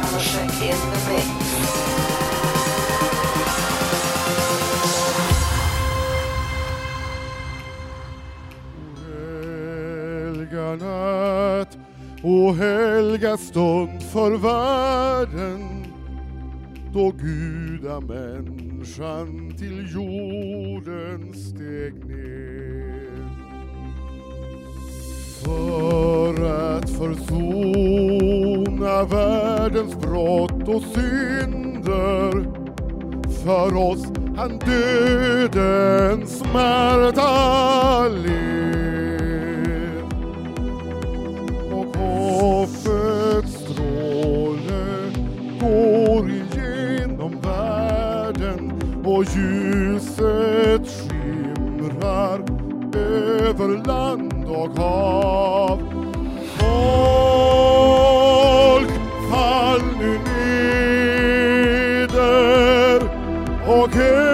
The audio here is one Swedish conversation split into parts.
is the mix. Helga natt och helga stund för världen då gudamänniskan till jorden steg ner för att försona världens brott och synder. För oss han dödens smärta led och hoppets stråle går igenom världen. Och ljuset skimrar över land och hav. Och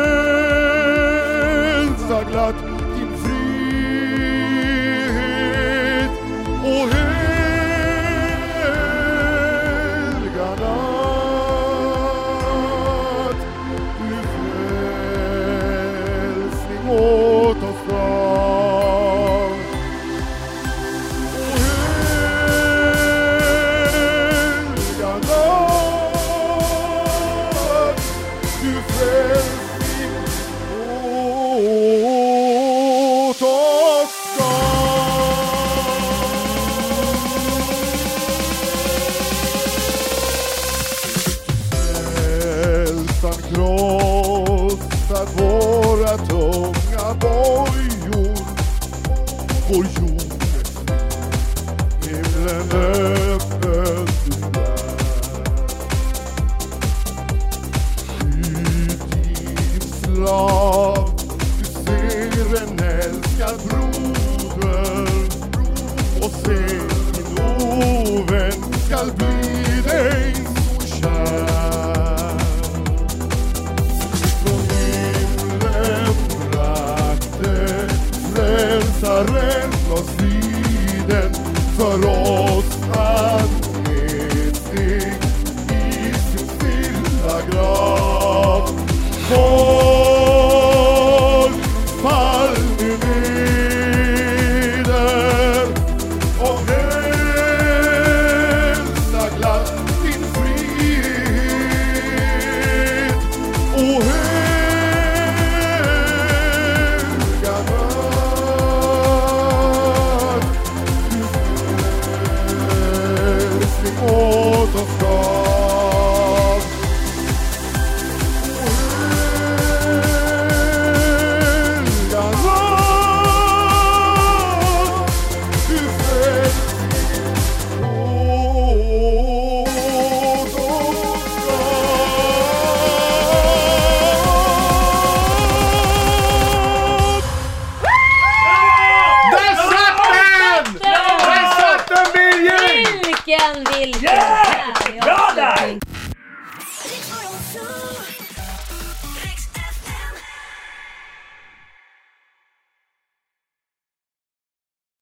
på jorden himlen öppen du är. Skydd din slav, du ser en älskad broder och se din ovän skall bli dig så kär. Cause Vilken, vilken! Yeah!